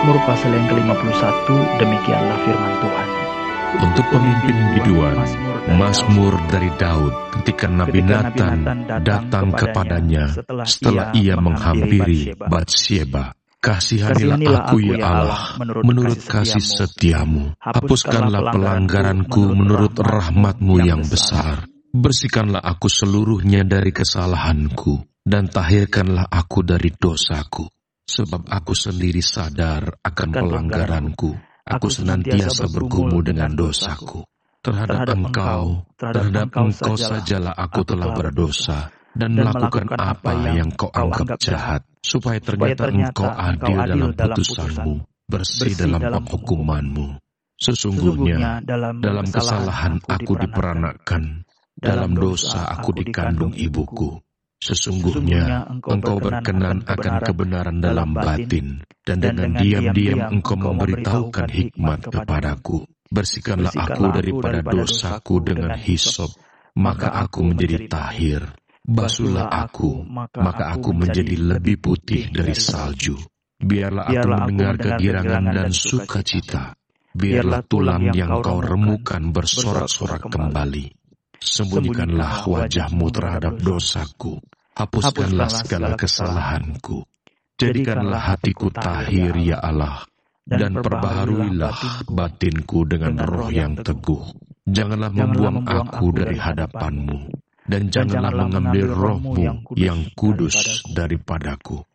Mazmur pasal yang ke-51 demikianlah firman Tuhan. Untuk pemimpin biduan, Mazmur dari Daud ketika Nabi Nathan datang kepadanya setelah ia menghampiri Batsheba. Kasihanilah aku ya Allah menurut kasih setiamu. Hapuskanlah pelanggaranku menurut rahmatmu yang besar. Bersihkanlah aku seluruhnya dari kesalahanku dan tahirkanlah aku dari dosaku. Sebab aku sendiri sadar akan pelanggaranku. Aku senantiasa bergumul dengan dosaku. Terhadap engkau, terhadap engkau sajalah aku telah berdosa dan melakukan apa yang kau anggap jahat, supaya ternyata engkau adil dalam putusanmu, bersih dalam penghukumanmu. Sesungguhnya dalam kesalahan aku diperanakkan, dalam dosa aku dikandung ibuku. Sesungguhnya engkau berkenan akan kebenaran dalam batin, dan dengan diam-diam engkau memberitahukan hikmat kepadaku. Bersihkanlah aku daripada dosaku dengan hisop, maka aku menjadi tahir. Basuhlah aku, maka aku menjadi lebih putih dari salju. Biarlah aku mendengar kegirangan dan sukacita. Biarlah tulang yang kau remukan bersorak-sorak kembali. Sembunyikanlah wajahmu terhadap dosaku. Hapuskanlah segala kesalahanku. Jadikanlah hatiku tahir, ya Allah, dan perbaharuilah batinku dengan roh yang teguh. Janganlah membuang aku dari hadapanmu. dan janganlah mengambil rohmu yang kudus daripadaku.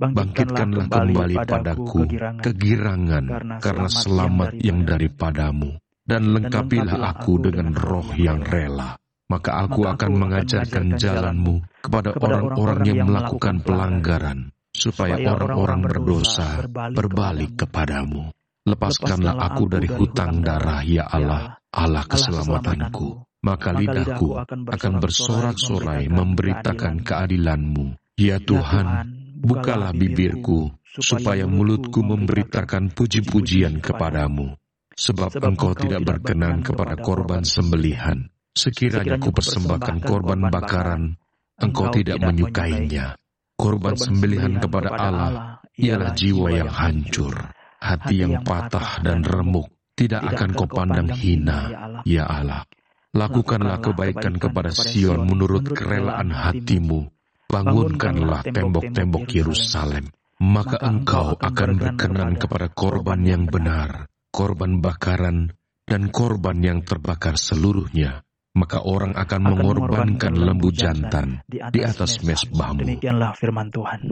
Bangkitkanlah kembali padaku kegirangan karena selamat yang daripadamu, dan lengkapilah aku dengan roh yang rela. Maka aku akan mengajarkan jalanmu kepada orang-orang yang melakukan pelanggaran, supaya orang-orang berdosa berbalik kepadamu. Lepaskanlah aku dari hutang darah, ya Allah, Allah keselamatanku maka lidahku akan bersorak-sorai memberitakan keadilanmu. Ya Tuhan, bukalah bibirku, supaya mulutku memberitakan puji-pujian kepadamu. Sebab engkau tidak berkenan kepada korban sembelihan. Sekiranya ku persembahkan korban bakaran, engkau tidak menyukainya. Korban sembelihan kepada Allah ialah jiwa yang hancur, hati yang patah dan remuk, tidak akan kau pandang hina, ya Allah. Lakukanlah kebaikan kepada Sion menurut kerelaan hatimu. Bangunkanlah tembok-tembok Yerusalem. Maka engkau akan berkenan kepada korban yang benar, korban bakaran, dan korban yang terbakar seluruhnya. Maka orang akan mengorbankan lembu jantan di atas mesbahmu. Demikianlah firman Tuhan.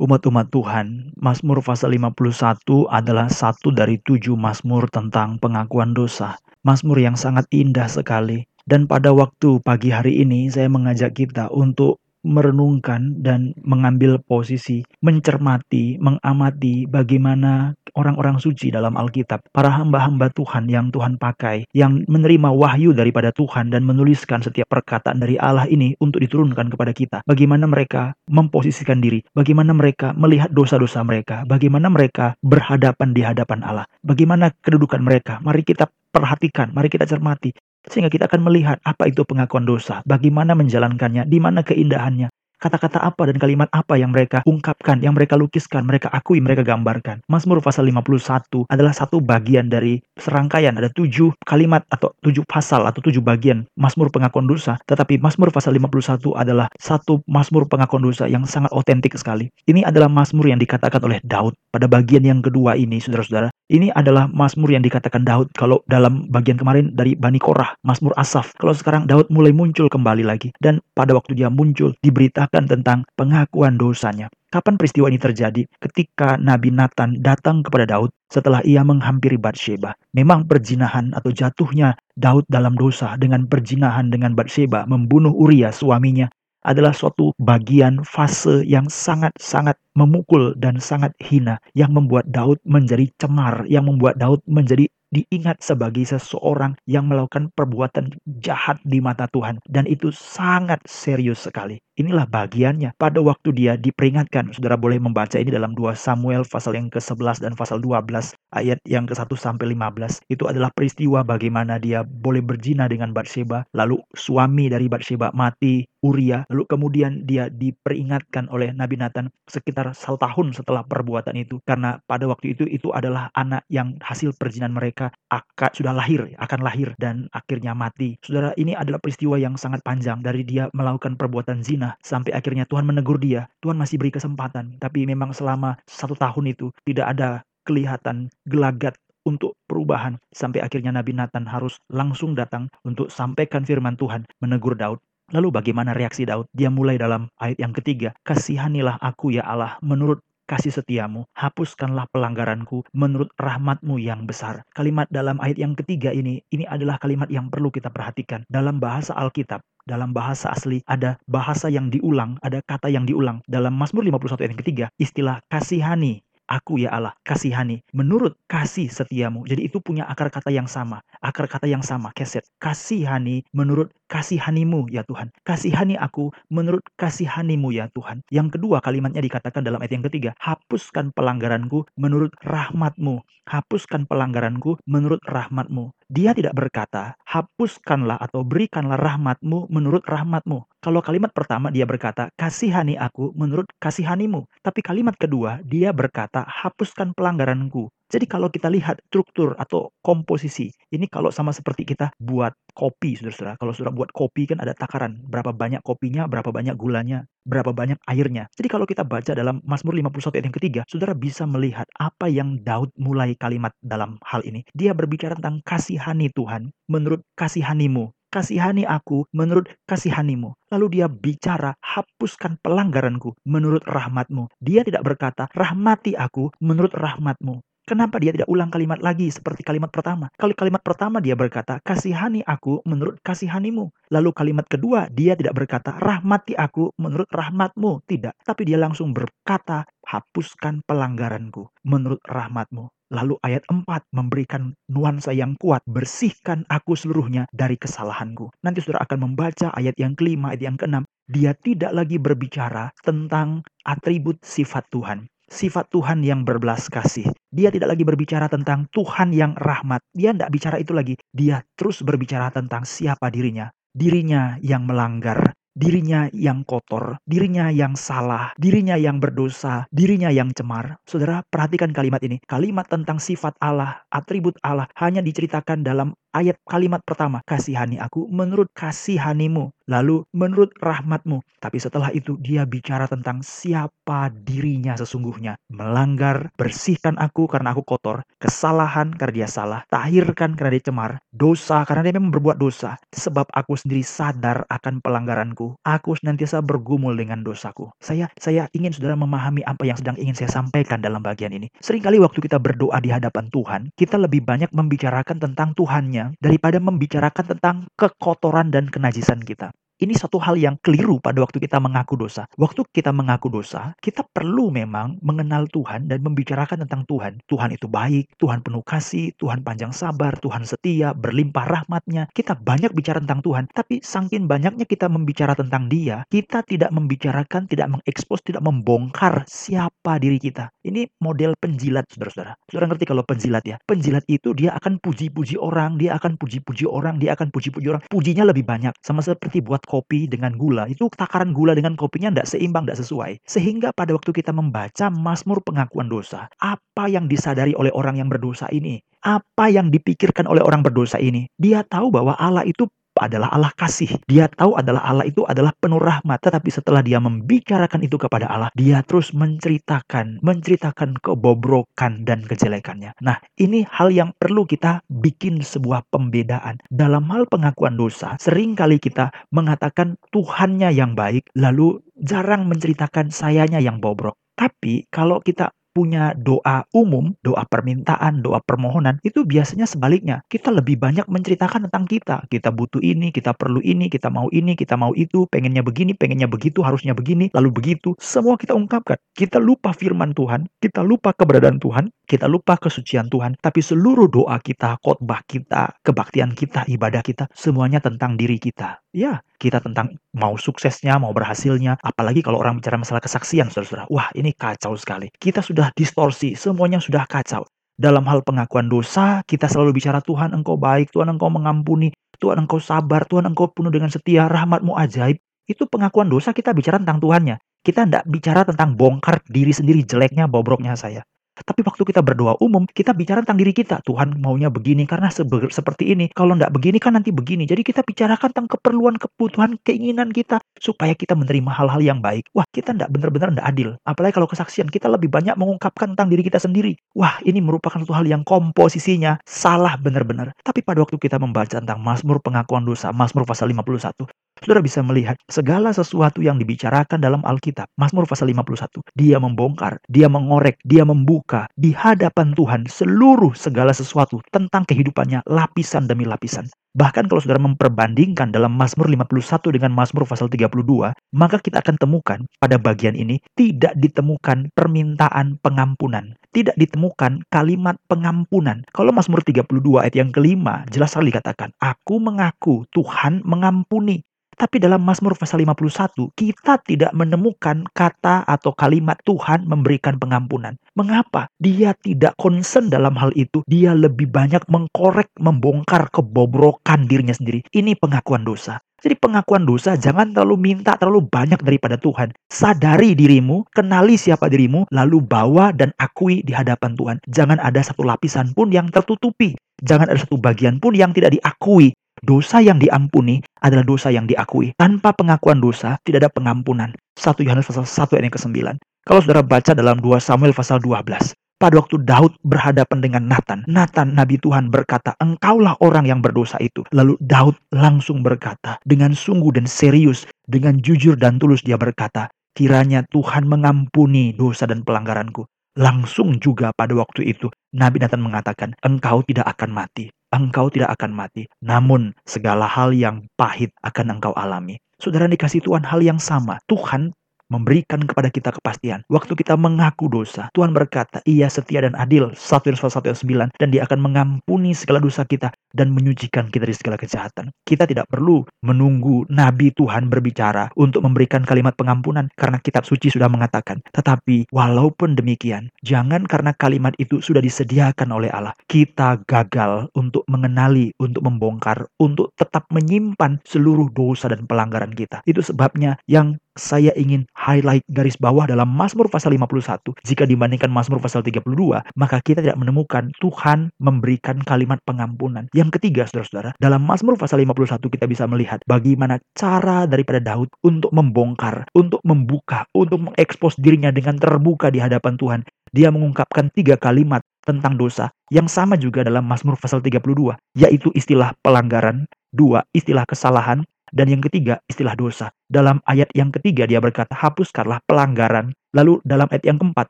Umat-umat Tuhan, Mazmur pasal 51 adalah satu dari tujuh Mazmur tentang pengakuan dosa. Mazmur yang sangat indah sekali. Dan pada waktu pagi hari ini saya mengajak kita untuk merenungkan dan mengambil posisi, mencermati, mengamati bagaimana orang-orang suci dalam Alkitab, para hamba-hamba Tuhan yang Tuhan pakai, yang menerima wahyu daripada Tuhan dan menuliskan setiap perkataan dari Allah ini untuk diturunkan kepada kita. Bagaimana mereka memposisikan diri, bagaimana mereka melihat dosa-dosa mereka, bagaimana mereka berhadapan di hadapan Allah, bagaimana kedudukan mereka. Mari kita perhatikan, mari kita cermati. Sehingga kita akan melihat apa itu pengakuan dosa, bagaimana menjalankannya, di mana keindahannya, kata-kata apa dan kalimat apa yang mereka ungkapkan, yang mereka lukiskan, mereka akui, mereka gambarkan. Mazmur pasal 51 adalah satu bagian dari serangkaian, ada tujuh kalimat atau tujuh pasal atau tujuh bagian Mazmur pengakuan dosa. Tetapi Mazmur pasal 51 adalah satu Mazmur pengakuan dosa yang sangat otentik sekali. Ini adalah Mazmur yang dikatakan oleh Daud. Pada bagian yang kedua ini, saudara-saudara, ini adalah Mazmur yang dikatakan Daud kalau dalam bagian kemarin dari Bani Korah, Mazmur Asaf. Kalau sekarang Daud mulai muncul kembali lagi. Dan pada waktu dia muncul, diberitakan tentang pengakuan dosanya. Kapan peristiwa ini terjadi? Ketika Nabi Nathan datang kepada Daud setelah ia menghampiri Batsheba. Memang perjinahan atau jatuhnya Daud dalam dosa dengan perjinahan dengan Batsheba membunuh Uria suaminya adalah suatu bagian fase yang sangat-sangat memukul dan sangat hina yang membuat Daud menjadi cemar, yang membuat Daud menjadi diingat sebagai seseorang yang melakukan perbuatan jahat di mata Tuhan dan itu sangat serius sekali. Inilah bagiannya pada waktu dia diperingatkan. Saudara boleh membaca ini dalam 2 Samuel pasal yang ke-11 dan pasal 12 ayat yang ke-1 sampai 15. Itu adalah peristiwa bagaimana dia boleh berzina dengan Bathsheba, lalu suami dari Bathsheba mati, Uria. Lalu kemudian dia diperingatkan oleh Nabi Nathan sekitar satu tahun setelah perbuatan itu. Karena pada waktu itu itu adalah anak yang hasil perjinan mereka akan sudah lahir, akan lahir dan akhirnya mati. Saudara, ini adalah peristiwa yang sangat panjang dari dia melakukan perbuatan zina sampai akhirnya Tuhan menegur dia. Tuhan masih beri kesempatan, tapi memang selama satu tahun itu tidak ada kelihatan gelagat untuk perubahan sampai akhirnya Nabi Nathan harus langsung datang untuk sampaikan firman Tuhan menegur Daud. Lalu bagaimana reaksi Daud? Dia mulai dalam ayat yang ketiga, Kasihanilah aku ya Allah menurut kasih setiamu, hapuskanlah pelanggaranku menurut rahmatmu yang besar. Kalimat dalam ayat yang ketiga ini, ini adalah kalimat yang perlu kita perhatikan. Dalam bahasa Alkitab, dalam bahasa asli ada bahasa yang diulang, ada kata yang diulang. Dalam Mazmur 51 ayat yang ketiga, istilah kasihani Aku ya Allah, kasihani, menurut kasih setiamu. Jadi itu punya akar kata yang sama. Akar kata yang sama, keset. Kasihani menurut kasihanimu ya Tuhan. Kasihani aku menurut kasihanimu ya Tuhan. Yang kedua kalimatnya dikatakan dalam ayat yang ketiga. Hapuskan pelanggaranku menurut rahmatmu. Hapuskan pelanggaranku menurut rahmatmu. Dia tidak berkata, hapuskanlah atau berikanlah rahmatmu menurut rahmatmu. Kalau kalimat pertama dia berkata, kasihani aku menurut kasihanimu. Tapi kalimat kedua dia berkata, hapuskan pelanggaranku. Jadi kalau kita lihat struktur atau komposisi, ini kalau sama seperti kita buat kopi, saudara-saudara. Kalau saudara buat kopi kan ada takaran, berapa banyak kopinya, berapa banyak gulanya, berapa banyak airnya. Jadi kalau kita baca dalam Mazmur 51 ayat yang ketiga, saudara bisa melihat apa yang Daud mulai kalimat dalam hal ini. Dia berbicara tentang kasihani Tuhan menurut kasihanimu kasihani aku menurut kasihanimu. Lalu dia bicara, hapuskan pelanggaranku menurut rahmatmu. Dia tidak berkata, rahmati aku menurut rahmatmu. Kenapa dia tidak ulang kalimat lagi seperti kalimat pertama? Kalau kalimat pertama dia berkata, kasihani aku menurut kasihanimu. Lalu kalimat kedua dia tidak berkata, rahmati aku menurut rahmatmu. Tidak. Tapi dia langsung berkata, hapuskan pelanggaranku menurut rahmatmu. Lalu ayat 4 memberikan nuansa yang kuat, bersihkan aku seluruhnya dari kesalahanku. Nanti saudara akan membaca ayat yang kelima, ayat yang keenam. Dia tidak lagi berbicara tentang atribut sifat Tuhan sifat Tuhan yang berbelas kasih. Dia tidak lagi berbicara tentang Tuhan yang rahmat. Dia tidak bicara itu lagi. Dia terus berbicara tentang siapa dirinya. Dirinya yang melanggar, dirinya yang kotor, dirinya yang salah, dirinya yang berdosa, dirinya yang cemar. Saudara, perhatikan kalimat ini. Kalimat tentang sifat Allah, atribut Allah hanya diceritakan dalam ayat kalimat pertama, kasihani aku menurut kasihanimu, lalu menurut rahmatmu. Tapi setelah itu dia bicara tentang siapa dirinya sesungguhnya. Melanggar, bersihkan aku karena aku kotor, kesalahan karena dia salah, tahirkan karena dia cemar, dosa karena dia memang berbuat dosa. Sebab aku sendiri sadar akan pelanggaranku, aku senantiasa bergumul dengan dosaku. Saya saya ingin saudara memahami apa yang sedang ingin saya sampaikan dalam bagian ini. Seringkali waktu kita berdoa di hadapan Tuhan, kita lebih banyak membicarakan tentang Tuhannya daripada membicarakan tentang kekotoran dan kenajisan kita. Ini satu hal yang keliru pada waktu kita mengaku dosa. Waktu kita mengaku dosa, kita perlu memang mengenal Tuhan dan membicarakan tentang Tuhan. Tuhan itu baik, Tuhan penuh kasih, Tuhan panjang sabar, Tuhan setia, berlimpah rahmatnya. Kita banyak bicara tentang Tuhan, tapi sangkin banyaknya kita membicara tentang dia, kita tidak membicarakan, tidak mengekspos, tidak membongkar siapa diri kita. Ini model penjilat, saudara-saudara. Saudara ngerti kalau penjilat ya? Penjilat itu dia akan puji-puji orang, dia akan puji-puji orang, dia akan puji-puji orang. Pujinya lebih banyak. Sama seperti buat kopi dengan gula, itu takaran gula dengan kopinya tidak seimbang, tidak sesuai. Sehingga pada waktu kita membaca Mazmur pengakuan dosa, apa yang disadari oleh orang yang berdosa ini? Apa yang dipikirkan oleh orang berdosa ini? Dia tahu bahwa Allah itu adalah Allah kasih. Dia tahu adalah Allah itu adalah penuh rahmat. Tetapi setelah dia membicarakan itu kepada Allah, dia terus menceritakan, menceritakan kebobrokan dan kejelekannya. Nah, ini hal yang perlu kita bikin sebuah pembedaan. Dalam hal pengakuan dosa, sering kali kita mengatakan Tuhannya yang baik, lalu jarang menceritakan sayanya yang bobrok. Tapi kalau kita punya doa umum, doa permintaan, doa permohonan, itu biasanya sebaliknya. Kita lebih banyak menceritakan tentang kita. Kita butuh ini, kita perlu ini, kita mau ini, kita mau itu, pengennya begini, pengennya begitu, harusnya begini, lalu begitu. Semua kita ungkapkan. Kita lupa firman Tuhan, kita lupa keberadaan Tuhan, kita lupa kesucian Tuhan, tapi seluruh doa kita, khotbah kita, kebaktian kita, ibadah kita, semuanya tentang diri kita. Ya, kita tentang mau suksesnya, mau berhasilnya, apalagi kalau orang bicara masalah kesaksian, saudara-saudara. Wah, ini kacau sekali. Kita sudah distorsi, semuanya sudah kacau. Dalam hal pengakuan dosa, kita selalu bicara Tuhan engkau baik, Tuhan engkau mengampuni, Tuhan engkau sabar, Tuhan engkau penuh dengan setia, rahmatmu ajaib. Itu pengakuan dosa kita bicara tentang Tuhannya. Kita tidak bicara tentang bongkar diri sendiri jeleknya, bobroknya saya. Tapi waktu kita berdoa umum, kita bicara tentang diri kita. Tuhan maunya begini karena seperti ini. Kalau tidak begini kan nanti begini. Jadi kita bicarakan tentang keperluan, kebutuhan, keinginan kita. Supaya kita menerima hal-hal yang baik. Wah kita tidak benar-benar tidak adil. Apalagi kalau kesaksian kita lebih banyak mengungkapkan tentang diri kita sendiri. Wah ini merupakan satu hal yang komposisinya salah benar-benar. Tapi pada waktu kita membaca tentang Mazmur pengakuan dosa, Mazmur pasal 51, Saudara bisa melihat segala sesuatu yang dibicarakan dalam Alkitab. Mazmur pasal 51. Dia membongkar, dia mengorek, dia membuka di hadapan Tuhan seluruh segala sesuatu tentang kehidupannya lapisan demi lapisan. Bahkan kalau saudara memperbandingkan dalam Mazmur 51 dengan Mazmur pasal 32, maka kita akan temukan pada bagian ini tidak ditemukan permintaan pengampunan. Tidak ditemukan kalimat pengampunan. Kalau Mazmur 32 ayat yang kelima jelas sekali dikatakan, Aku mengaku Tuhan mengampuni. Tapi dalam Mazmur pasal 51, kita tidak menemukan kata atau kalimat Tuhan memberikan pengampunan. Mengapa? Dia tidak concern dalam hal itu. Dia lebih banyak mengkorek, membongkar kebobrokan dirinya sendiri. Ini pengakuan dosa. Jadi pengakuan dosa jangan terlalu minta terlalu banyak daripada Tuhan. Sadari dirimu, kenali siapa dirimu, lalu bawa dan akui di hadapan Tuhan. Jangan ada satu lapisan pun yang tertutupi. Jangan ada satu bagian pun yang tidak diakui. Dosa yang diampuni adalah dosa yang diakui. Tanpa pengakuan dosa, tidak ada pengampunan. 1 Yohanes pasal 1 ayat yang ke-9. Kalau saudara baca dalam 2 Samuel pasal 12, pada waktu Daud berhadapan dengan Nathan, Nathan Nabi Tuhan berkata, engkaulah orang yang berdosa itu. Lalu Daud langsung berkata, dengan sungguh dan serius, dengan jujur dan tulus dia berkata, kiranya Tuhan mengampuni dosa dan pelanggaranku. Langsung juga pada waktu itu, Nabi Nathan mengatakan, engkau tidak akan mati engkau tidak akan mati. Namun segala hal yang pahit akan engkau alami. Saudara dikasih Tuhan hal yang sama. Tuhan memberikan kepada kita kepastian. Waktu kita mengaku dosa, Tuhan berkata, ia setia dan adil, 1 Yohanes 1 ayat 9, dan dia akan mengampuni segala dosa kita dan menyucikan kita dari segala kejahatan. Kita tidak perlu menunggu Nabi Tuhan berbicara untuk memberikan kalimat pengampunan, karena kitab suci sudah mengatakan. Tetapi walaupun demikian, jangan karena kalimat itu sudah disediakan oleh Allah, kita gagal untuk mengenali, untuk membongkar, untuk tetap menyimpan seluruh dosa dan pelanggaran kita. Itu sebabnya yang saya ingin highlight garis bawah dalam Mazmur pasal 51. Jika dibandingkan Mazmur pasal 32, maka kita tidak menemukan Tuhan memberikan kalimat pengampunan. Yang ketiga, saudara-saudara, dalam Mazmur pasal 51 kita bisa melihat bagaimana cara daripada Daud untuk membongkar, untuk membuka, untuk mengekspos dirinya dengan terbuka di hadapan Tuhan. Dia mengungkapkan tiga kalimat tentang dosa yang sama juga dalam Mazmur pasal 32, yaitu istilah pelanggaran, dua istilah kesalahan, dan yang ketiga, istilah dosa. Dalam ayat yang ketiga dia berkata, hapuskanlah pelanggaran. Lalu dalam ayat yang keempat,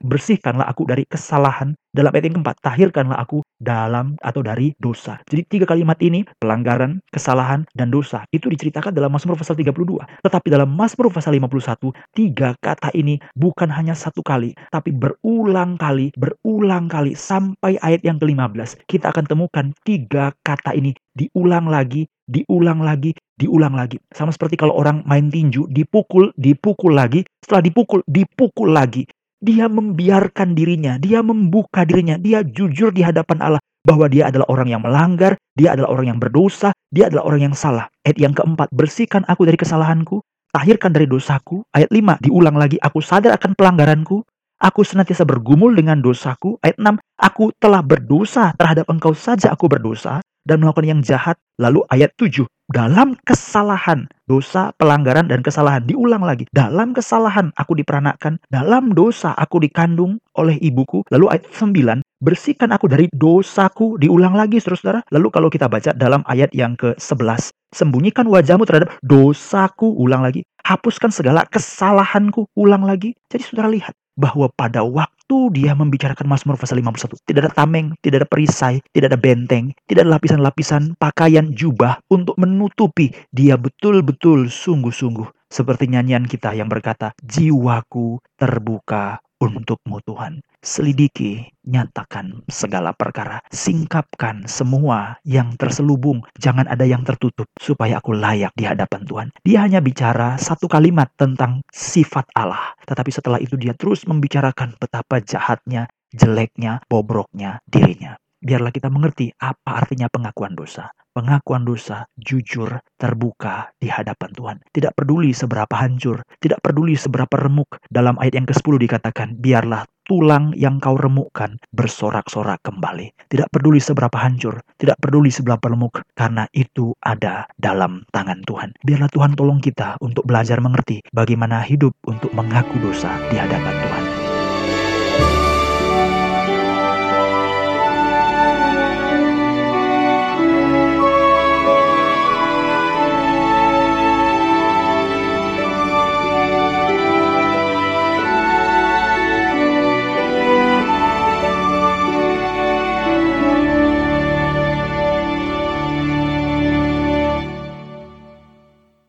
bersihkanlah aku dari kesalahan. Dalam ayat yang keempat, tahirkanlah aku dalam atau dari dosa. Jadi tiga kalimat ini, pelanggaran, kesalahan, dan dosa. Itu diceritakan dalam Mazmur pasal 32. Tetapi dalam Mazmur pasal 51, tiga kata ini bukan hanya satu kali, tapi berulang kali, berulang kali sampai ayat yang ke-15. Kita akan temukan tiga kata ini diulang lagi, diulang lagi, diulang lagi. Sama seperti kalau orang main tinju, dipukul, dipukul lagi, setelah dipukul, dipukul lagi. Dia membiarkan dirinya, dia membuka dirinya, dia jujur di hadapan Allah bahwa dia adalah orang yang melanggar, dia adalah orang yang berdosa, dia adalah orang yang salah. Ayat yang keempat, bersihkan aku dari kesalahanku, tahirkan dari dosaku. Ayat lima, diulang lagi, aku sadar akan pelanggaranku, aku senantiasa bergumul dengan dosaku. Ayat 6, aku telah berdosa terhadap engkau saja aku berdosa dan melakukan yang jahat. Lalu ayat 7, dalam kesalahan, dosa, pelanggaran, dan kesalahan. Diulang lagi, dalam kesalahan aku diperanakan, dalam dosa aku dikandung oleh ibuku. Lalu ayat 9, bersihkan aku dari dosaku. Diulang lagi, saudara-saudara. Lalu kalau kita baca dalam ayat yang ke-11, sembunyikan wajahmu terhadap dosaku. Ulang lagi, hapuskan segala kesalahanku. Ulang lagi. Jadi saudara lihat, bahwa pada waktu dia membicarakan Mazmur pasal 51 tidak ada tameng, tidak ada perisai, tidak ada benteng, tidak ada lapisan-lapisan pakaian jubah untuk menutupi dia betul-betul sungguh-sungguh. Seperti nyanyian kita yang berkata jiwaku terbuka untukmu Tuhan. Selidiki, nyatakan segala perkara. Singkapkan semua yang terselubung. Jangan ada yang tertutup supaya aku layak di hadapan Tuhan. Dia hanya bicara satu kalimat tentang sifat Allah. Tetapi setelah itu dia terus membicarakan betapa jahatnya, jeleknya, bobroknya dirinya. Biarlah kita mengerti apa artinya pengakuan dosa. Pengakuan dosa, jujur, terbuka di hadapan Tuhan. Tidak peduli seberapa hancur, tidak peduli seberapa remuk. Dalam ayat yang ke-10 dikatakan, biarlah tulang yang kau remukkan bersorak-sorak kembali. Tidak peduli seberapa hancur, tidak peduli seberapa remuk, karena itu ada dalam tangan Tuhan. Biarlah Tuhan tolong kita untuk belajar mengerti bagaimana hidup untuk mengaku dosa di hadapan Tuhan.